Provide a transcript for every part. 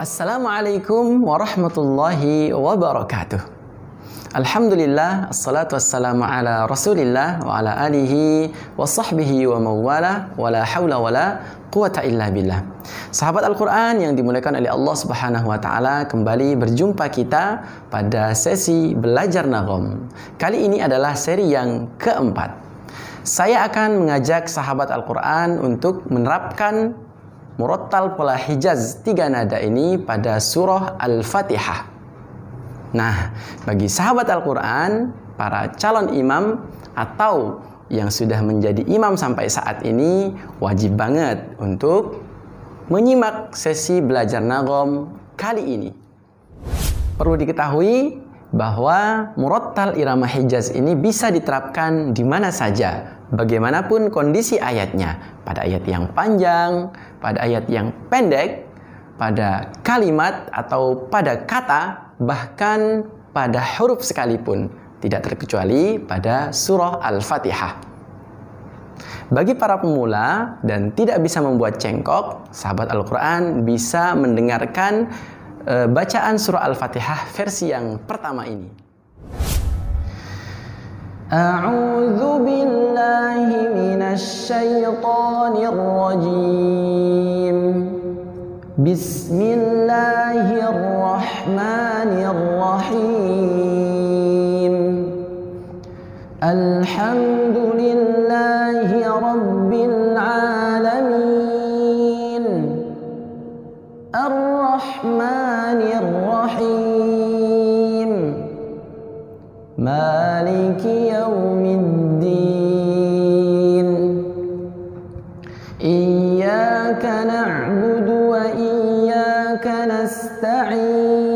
Assalamualaikum warahmatullahi wabarakatuh. Alhamdulillah, assalatu wassalamu ala rasulillah wa ala alihi wa sahbihi wa mawala wa la hawla wa la quwata illa billah. Sahabat Al-Quran yang dimuliakan oleh Allah subhanahu wa ta'ala kembali berjumpa kita pada sesi belajar nagom. Kali ini adalah seri yang keempat. Saya akan mengajak sahabat Al-Quran untuk menerapkan murattal pola hijaz tiga nada ini pada surah Al-Fatihah. Nah, bagi sahabat Al-Quran, para calon imam atau yang sudah menjadi imam sampai saat ini wajib banget untuk menyimak sesi belajar nagom kali ini. Perlu diketahui bahwa murattal irama hijaz ini bisa diterapkan di mana saja bagaimanapun kondisi ayatnya, pada ayat yang panjang, pada ayat yang pendek, pada kalimat atau pada kata, bahkan pada huruf sekalipun, tidak terkecuali pada surah Al-Fatihah. Bagi para pemula dan tidak bisa membuat cengkok, sahabat Al-Quran bisa mendengarkan Eh, bacaan surah Al-Fatihah versi yang pertama ini. A'udzu billahi minasy rajim. Bismillahirrahmanirrahim. Alhamdulillah نستعين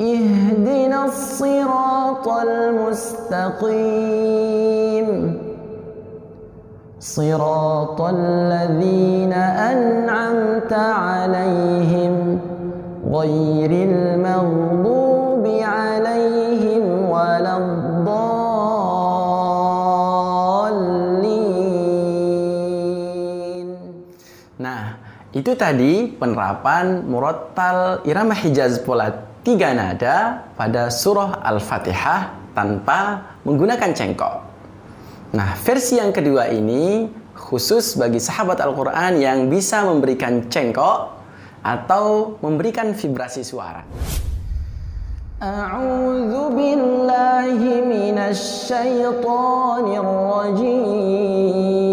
اهدنا الصراط المستقيم. صراط الذين أنعمت عليهم غير itu tadi penerapan murattal irama hijaz pola tiga nada pada surah Al-Fatihah tanpa menggunakan cengkok. Nah, versi yang kedua ini khusus bagi sahabat Al-Quran yang bisa memberikan cengkok atau memberikan vibrasi suara. أعوذ بالله من الشيطان الرجيم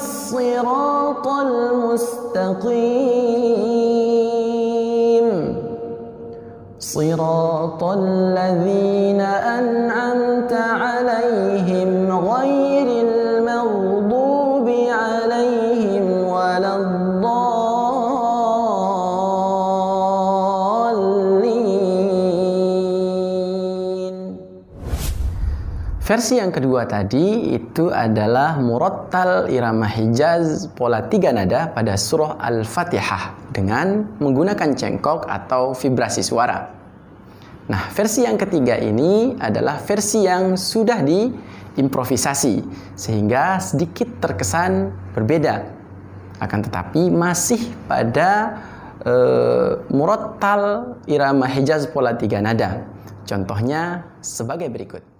الصراط المستقيم. صراط الذين أنعمت Versi yang kedua tadi itu adalah murattal irama hijaz pola tiga nada pada surah Al-Fatihah dengan menggunakan cengkok atau vibrasi suara. Nah, versi yang ketiga ini adalah versi yang sudah diimprovisasi sehingga sedikit terkesan berbeda. Akan tetapi masih pada uh, murattal irama hijaz pola tiga nada. Contohnya sebagai berikut.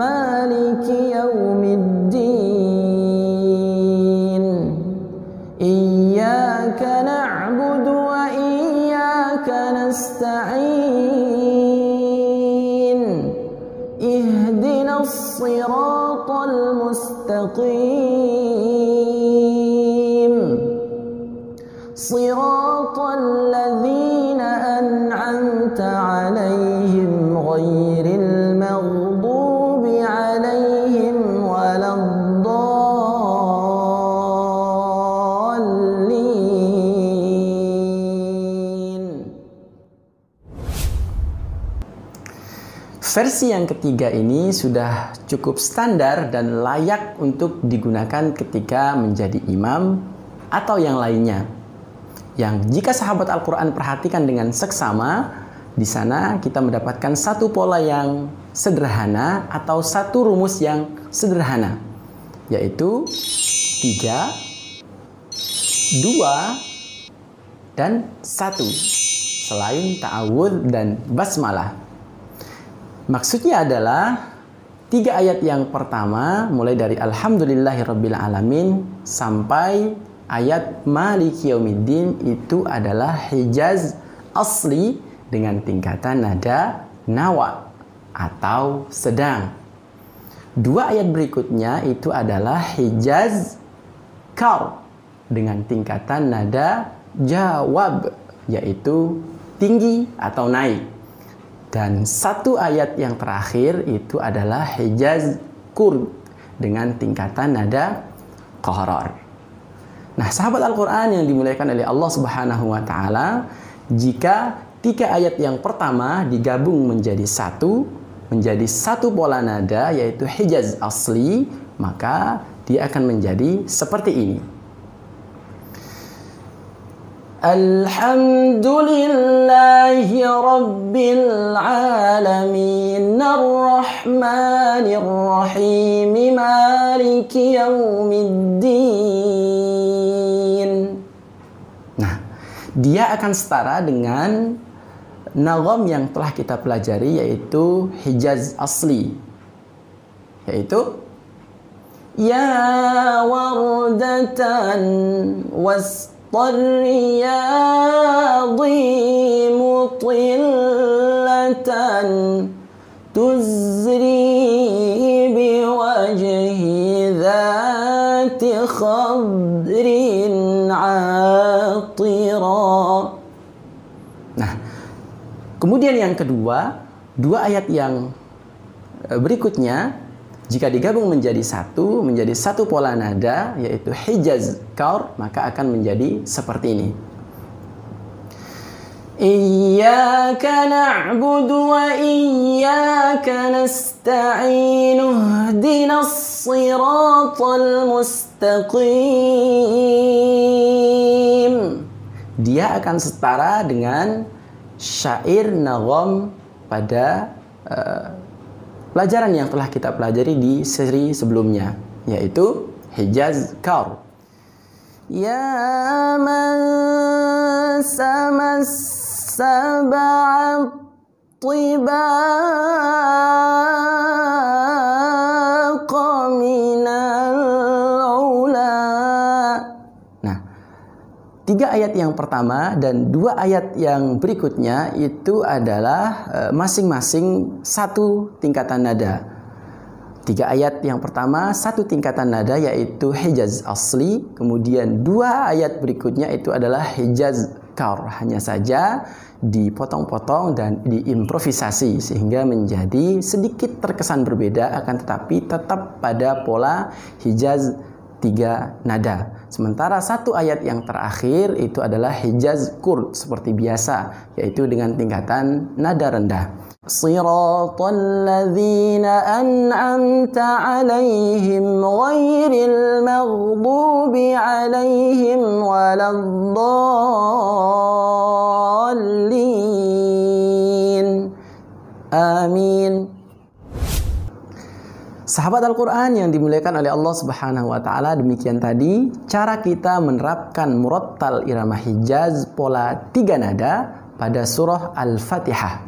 مالك يوم الدين. إياك نعبد وإياك نستعين. اهدنا الصراط المستقيم. صراط الذين Versi yang ketiga ini sudah cukup standar dan layak untuk digunakan ketika menjadi imam atau yang lainnya. Yang jika sahabat Al-Quran perhatikan dengan seksama, di sana kita mendapatkan satu pola yang sederhana atau satu rumus yang sederhana, yaitu tiga, dua, dan satu. Selain ta'awud dan basmalah. Maksudnya adalah tiga ayat yang pertama mulai dari Alhamdulillahirabbil alamin sampai ayat Maliki Yaumiddin itu adalah Hijaz asli dengan tingkatan nada nawa atau sedang. Dua ayat berikutnya itu adalah Hijaz kar dengan tingkatan nada jawab yaitu tinggi atau naik. Dan satu ayat yang terakhir itu adalah Hijaz Kurd dengan tingkatan nada Qahrar. Nah, sahabat Al-Quran yang dimuliakan oleh Allah Subhanahu wa Ta'ala, jika tiga ayat yang pertama digabung menjadi satu, menjadi satu pola nada, yaitu Hijaz asli, maka dia akan menjadi seperti ini. الحمد لله رب العالمين الرحمن الرحيم مالك يوم الدين Nah, dia akan setara dengan nagam yang telah kita pelajari yaitu Hijaz asli. Yaitu يا وردة والرياض مطلة تزري بوجه ذات خضر عاطرا Nah, kemudian yang kedua, dua ayat yang eh, berikutnya jika digabung menjadi satu, menjadi satu pola nada yaitu Hijaz Kaur, maka akan menjadi seperti ini. إياك نعبد وإياك نستعين اهدنا الصراط المستقيم Dia akan setara dengan syair nagom pada eh, pelajaran yang telah kita pelajari di seri sebelumnya yaitu Hijaz Kaur. Ya man samas sab'a tibaa tiga ayat yang pertama dan dua ayat yang berikutnya itu adalah eh, masing-masing satu tingkatan nada. Tiga ayat yang pertama satu tingkatan nada yaitu Hijaz asli, kemudian dua ayat berikutnya itu adalah Hijaz kaur. Hanya saja dipotong-potong dan diimprovisasi sehingga menjadi sedikit terkesan berbeda akan tetapi tetap pada pola Hijaz tiga nada. Sementara satu ayat yang terakhir itu adalah hijaz kurd seperti biasa, yaitu dengan tingkatan nada rendah. Siratal ladzina an'amta 'alaihim ghairil maghdubi 'alaihim waladdallin. Amin. Sahabat Al-Quran yang dimuliakan oleh Allah Subhanahu wa Ta'ala, demikian tadi cara kita menerapkan murattal irama hijaz pola tiga nada pada surah Al-Fatihah.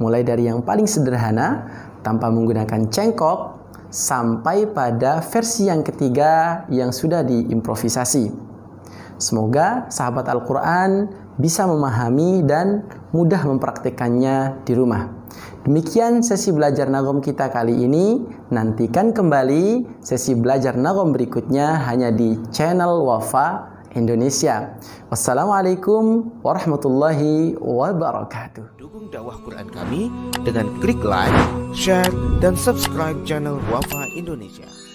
Mulai dari yang paling sederhana tanpa menggunakan cengkok sampai pada versi yang ketiga yang sudah diimprovisasi. Semoga sahabat Al-Quran bisa memahami dan mudah mempraktikkannya di rumah. Demikian sesi belajar nagom kita kali ini. Nantikan kembali sesi belajar nagom berikutnya hanya di channel Wafa Indonesia. Wassalamualaikum warahmatullahi wabarakatuh. Dukung dakwah Quran kami dengan klik like, share, dan subscribe channel Wafa Indonesia.